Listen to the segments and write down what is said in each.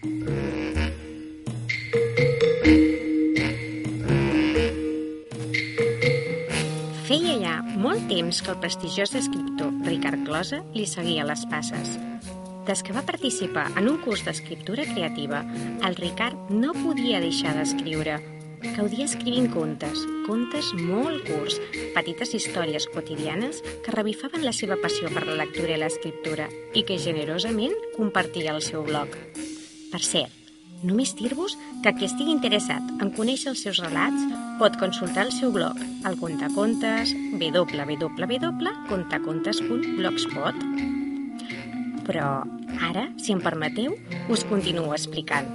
Feia ja molt temps que el prestigiós escriptor Ricard Closa li seguia les passes. Des que va participar en un curs d'escriptura creativa, el Ricard no podia deixar d'escriure. Gaudia escrivint contes, contes molt curts, petites històries quotidianes que revifaven la seva passió per la lectura i l'escriptura i que generosament compartia al seu blog. Per cert, Només dir-vos que qui estigui interessat en conèixer els seus relats pot consultar el seu blog, el contacontes www.contacontes.blogspot. Però ara, si em permeteu, us continuo explicant.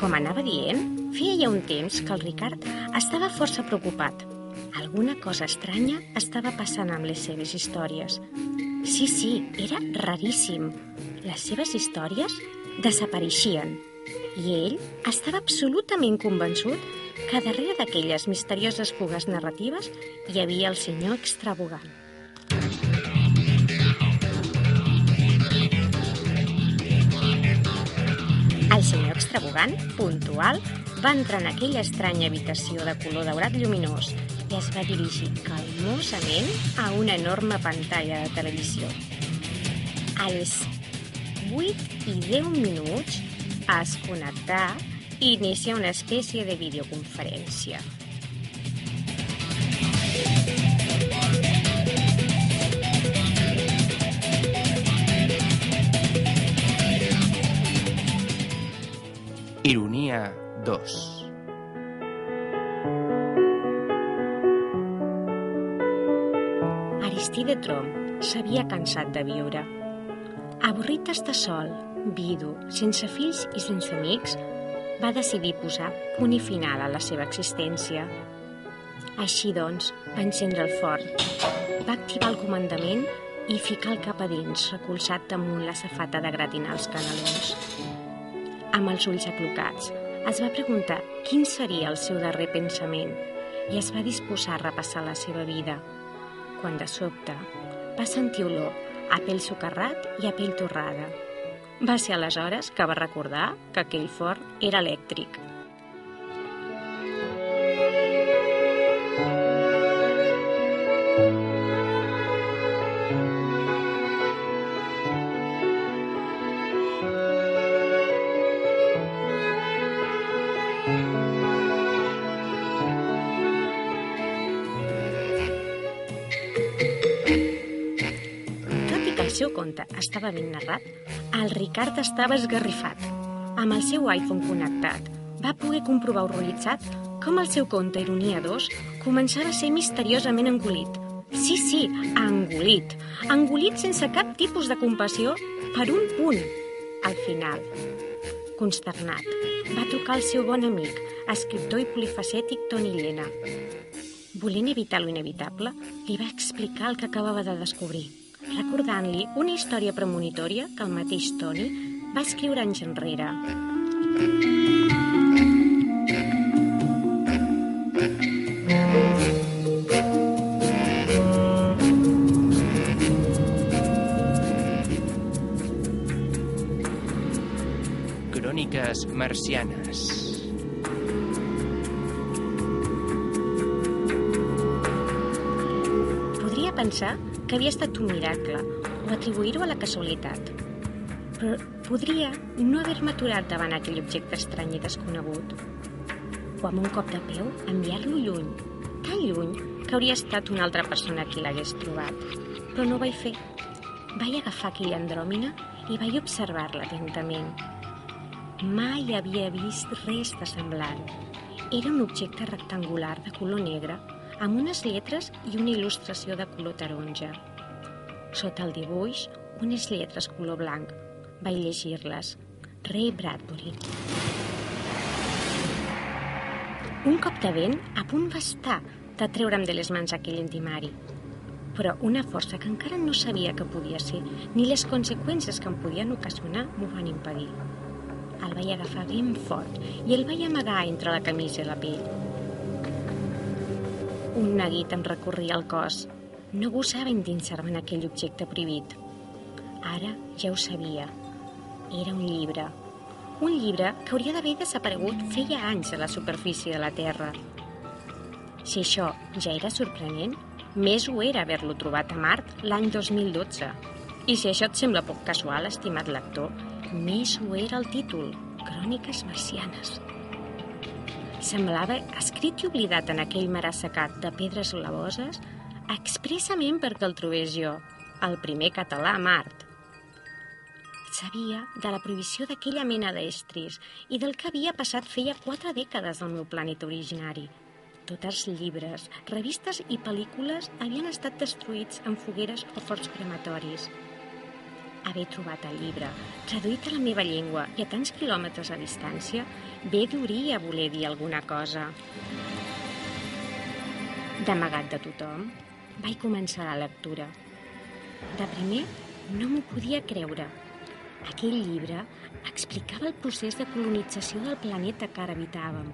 Com anava dient, feia ja un temps que el Ricard estava força preocupat. Alguna cosa estranya estava passant amb les seves històries. Sí, sí, era raríssim. Les seves històries desapareixien i ell estava absolutament convençut que darrere d'aquelles misterioses fugues narratives hi havia el senyor extravagant. El senyor extravagant, puntual, va entrar en aquella estranya habitació de color daurat lluminós i es va dirigir calmosament a una enorme pantalla de televisió. A les 8 i 10 minuts es connectar i inicia una espècie de videoconferència. Ironia 2 Aristide Trom s'havia cansat de viure. Avorrit d'estar sol, vidu, sense fills i sense amics, va decidir posar punt i final a la seva existència. Així doncs, va encendre el forn, va activar el comandament i ficar el cap a dins, recolzat damunt la safata de gratinar els canelons. Amb els ulls aclocats, es va preguntar quin seria el seu darrer pensament i es va disposar a repassar la seva vida, quan de sobte va sentir olor a pell socarrat i a pell torrada. Va ser aleshores que va recordar que aquell forn era elèctric. Conte estava ben narrat, el Ricard estava esgarrifat. Amb el seu iPhone connectat, va poder comprovar horroritzat com el seu conte Ironia 2 començava a ser misteriosament engolit. Sí, sí, engolit. Engolit sense cap tipus de compassió per un punt. Al final, consternat, va trucar al seu bon amic, escriptor i polifacètic Toni Llena. Volent evitar lo inevitable, li va explicar el que acabava de descobrir, recordant-li una història premonitòria que el mateix Toni va escriure anys enrere. Cròniques marcianes. Podria pensar que havia estat un miracle o atribuir-ho a la casualitat. Però podria no haver-me aturat davant aquell objecte estrany i desconegut. O amb un cop de peu enviar-lo lluny, tan lluny que hauria estat una altra persona qui l'hagués trobat. Però no ho vaig fer. Vaig agafar aquella andròmina i vaig observar-la atentament. Mai havia vist res de semblant. Era un objecte rectangular de color negre amb unes lletres i una il·lustració de color taronja. Sota el dibuix, unes lletres color blanc. Vaig llegir-les. Ray Bradbury. Un cop de vent a punt va estar de treure'm de les mans aquell intimari. Però una força que encara no sabia que podia ser, ni les conseqüències que em podien ocasionar, m'ho van impedir. El vaig agafar ben fort i el vaig amagar entre la camisa i la pell. Un neguit em recorria el cos. No gosava endinsar-me en aquell objecte prohibit. Ara ja ho sabia. Era un llibre. Un llibre que hauria d'haver desaparegut feia anys a la superfície de la Terra. Si això ja era sorprenent, més ho era haver-lo trobat a Mart l'any 2012. I si això et sembla poc casual, estimat lector, més ho era el títol, Cròniques marcianes. Semblava escrit i oblidat en aquell mar assecat de pedres blavoses expressament perquè el trobés jo, el primer català a Mart. Sabia de la prohibició d'aquella mena d'estris i del que havia passat feia quatre dècades al meu planeta originari. Tots els llibres, revistes i pel·lícules havien estat destruïts en fogueres o forts crematoris. Haver trobat el llibre, traduït a la meva llengua i a tants quilòmetres a distància, bé duria voler dir alguna cosa. D'amagat de tothom, vaig començar la lectura. De primer, no m'ho podia creure. Aquell llibre explicava el procés de colonització del planeta que ara habitàvem,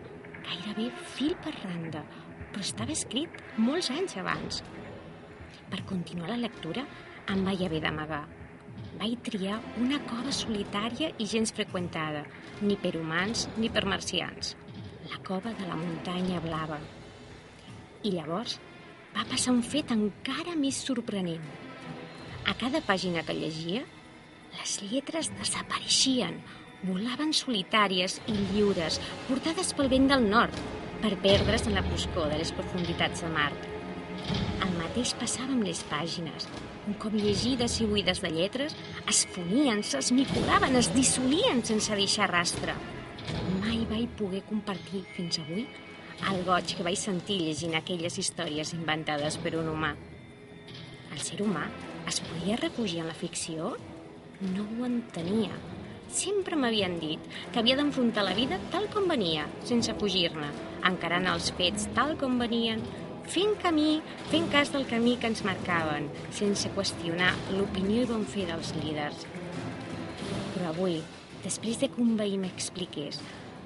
gairebé fil per randa, però estava escrit molts anys abans. Per continuar la lectura, em vaig haver d'amagar. Vaig triar una cova solitària i gens freqüentada, ni per humans ni per marcians. La cova de la muntanya blava. I llavors va passar un fet encara més sorprenent. A cada pàgina que llegia, les lletres desapareixien, volaven solitàries i lliures, portades pel vent del nord, per perdre's en la foscor de les profunditats de Mart. Mateix passava amb les pàgines. Un cop llegides i buides de lletres, es fonien, s'esmicolaven, es dissolien sense deixar rastre. Mai vaig poder compartir, fins avui, el goig que vaig sentir llegint aquelles històries inventades per un humà. El ser humà es podia refugiar en la ficció? No ho entenia. Sempre m'havien dit que havia d'enfrontar la vida tal com venia, sense fugir-ne, encarant els fets tal com venien, fent camí, fent cas del camí que ens marcaven, sense qüestionar l'opinió i bon fer dels líders. Però avui, després de que un veí m'expliqués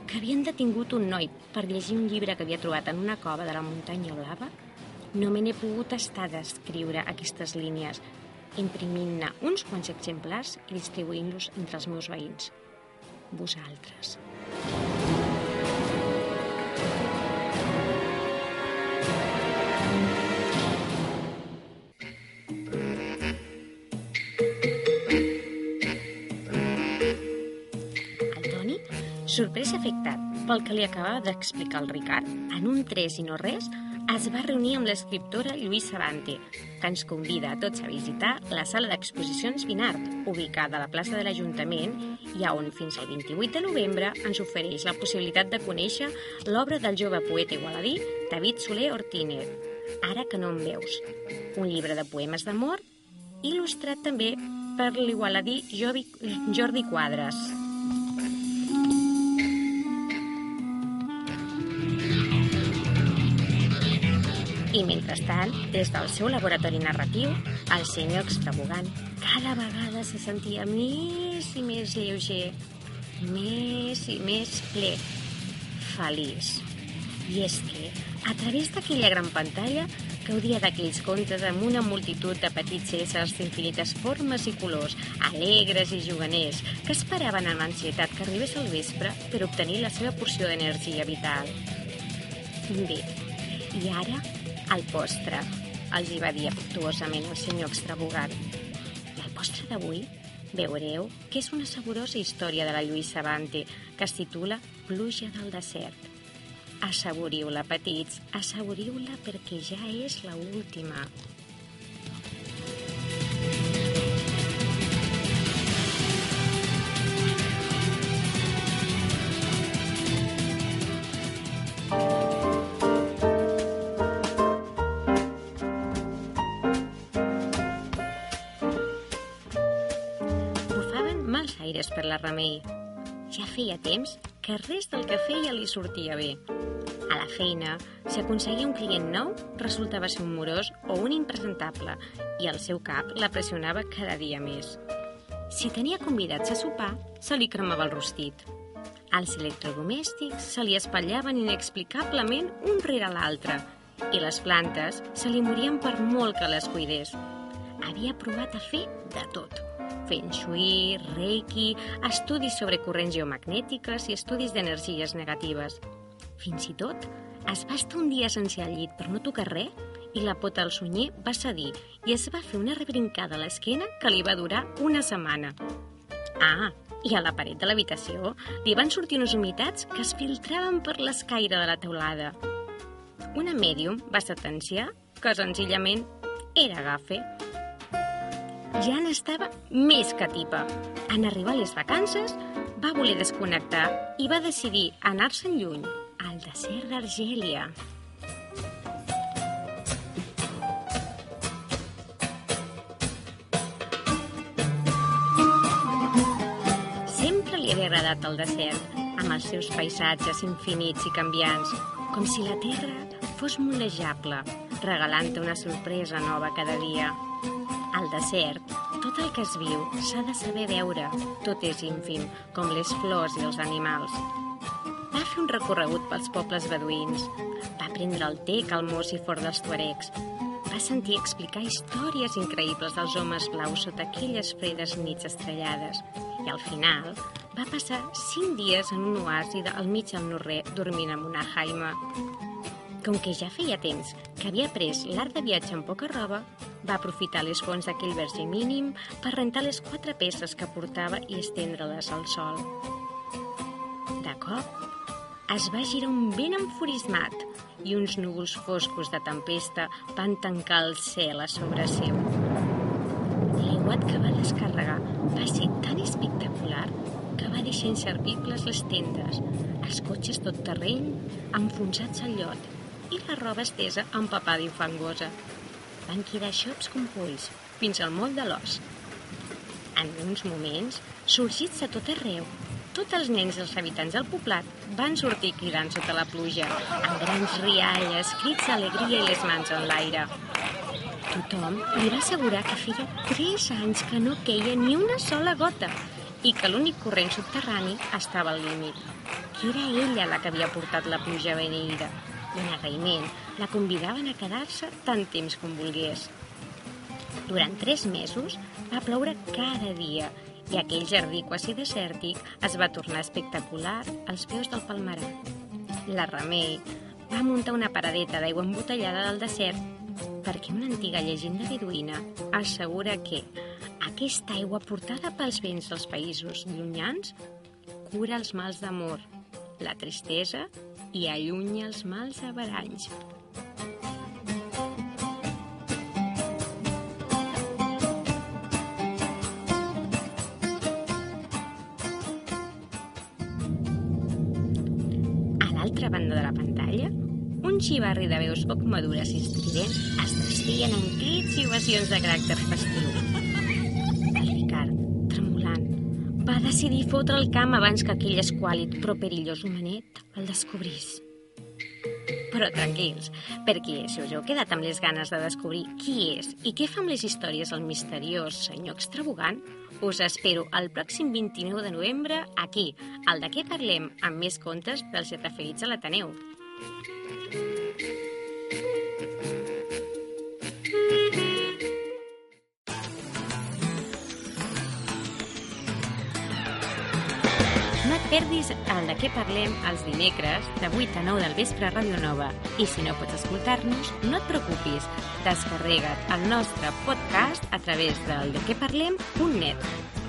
que havien detingut un noi per llegir un llibre que havia trobat en una cova de la muntanya blava, no me n'he pogut estar d'escriure aquestes línies, imprimint-ne uns quants exemplars i distribuint-los entre els meus veïns. Vosaltres. I afectat pel que li acabava d'explicar el Ricard, en un tres i no res, es va reunir amb l'escriptora Lluís Sabante, que ens convida a tots a visitar la sala d'exposicions Binart, ubicada a la plaça de l'Ajuntament i on fins al 28 de novembre ens ofereix la possibilitat de conèixer l'obra del jove poeta igualadí David Soler Ortínez, Ara que no em veus, un llibre de poemes d'amor il·lustrat també per l'igualadí Jordi Quadres. I mentrestant, des del seu laboratori narratiu, el senyor extravagant cada vegada se sentia més i més lleuger, més i més ple, feliç. I és que, a través d'aquella gran pantalla, gaudia d'aquells contes amb una multitud de petits éssers d'infinites formes i colors, alegres i juganers, que esperaven amb ansietat que arribés el vespre per obtenir la seva porció d'energia vital. Bé, i ara el postre, els hi va dir afectuosament el senyor extravagant. I el postre d'avui veureu que és una saborosa història de la Lluís Savante que es titula Pluja del desert. Assaboriu-la, petits, assaboriu-la perquè ja és la última. La Remei. Ja feia temps que res del que feia li sortia bé. A la feina, si aconseguia un client nou, resultava ser un morós o un impresentable i el seu cap la pressionava cada dia més. Si tenia convidats a sopar, se li cremava el rostit. Els electrodomèstics se li espatllaven inexplicablement un rere l'altre i les plantes se li morien per molt que les cuidés. Havia provat a fer de tot. Fent shui, reiki, estudis sobre corrents geomagnètiques i estudis d'energies negatives. Fins i tot es va estar un dia sense al llit per no tocar res i la pota al sunyer va cedir i es va fer una rebrincada a l'esquena que li va durar una setmana. Ah, i a la paret de l'habitació li van sortir unes humitats que es filtraven per l'escaire de la teulada. Una mèdium va sentenciar que senzillament era gafe. Ja n'estava més que tipa. En arribar les vacances, va voler desconnectar i va decidir anar-se'n lluny, al desert d'Argèlia. Sempre li havia agradat el desert, amb els seus paisatges infinits i canviants, com si la terra fos molejable, regalant-te una sorpresa nova cada dia. Desert, tot el que es viu s'ha de saber veure. Tot és ínfim, com les flors i els animals. Va fer un recorregut pels pobles beduïns. Va prendre el té calmós i fort dels tuaregs. Va sentir explicar històries increïbles dels homes blaus sota aquelles fredes nits estrellades. I al final va passar cinc dies en un oasi al mig del Norrer dormint amb una Jaima. Com que ja feia temps que havia après l'art de viatge amb poca roba, va aprofitar les fonts d'aquell verge mínim per rentar les quatre peces que portava i estendre-les al sol. De cop, es va girar un vent enfurismat i uns núvols foscos de tempesta van tancar el cel a sobre seu. L'aiguat que va descarregar va ser tan espectacular que va deixar inservibles les tendes, els cotxes tot terreny enfonsats al llot i la roba estesa empapada i fangosa. Van quedar xops com polls, fins al moll de l'os. En uns moments, sorgits a tot arreu, tots els nens dels habitants del poblat van sortir cridant sota la pluja, amb grans rialles, crits d'alegria i les mans en l'aire. Tothom li va assegurar que feia tres anys que no queia ni una sola gota i que l'únic corrent subterrani estava al límit, que era ella la que havia portat la pluja beneïda i en agraïment la convidaven a quedar-se tant temps com volgués. Durant tres mesos va ploure cada dia i aquell jardí quasi desèrtic es va tornar espectacular als peus del palmerar. La Remei va muntar una paradeta d'aigua embotellada del desert perquè una antiga llegenda beduïna assegura que aquesta aigua portada pels vents dels països llunyans cura els mals d'amor, la tristesa i allunya els mals averanys. L'altra banda de la pantalla, un xivarri de veus poc madures i estridents es trastien en crits i ovacions de caràcter festiu. Decidir fotre el camp abans que aquell esquàlid però perillós homenet el descobrís. Però tranquils, perquè si us heu quedat amb les ganes de descobrir qui és i què fa amb les històries el misteriós senyor extravagant, us espero el pròxim 29 de novembre aquí, al de què parlem amb més contes dels referits a l'Ateneu. Perdis el de què parlem els dimecres de 8 a 9 del vespre a Ràdio Nova. I si no pots escoltar-nos, no et preocupis. Descarrega't el nostre podcast a través del dequeparlem.net.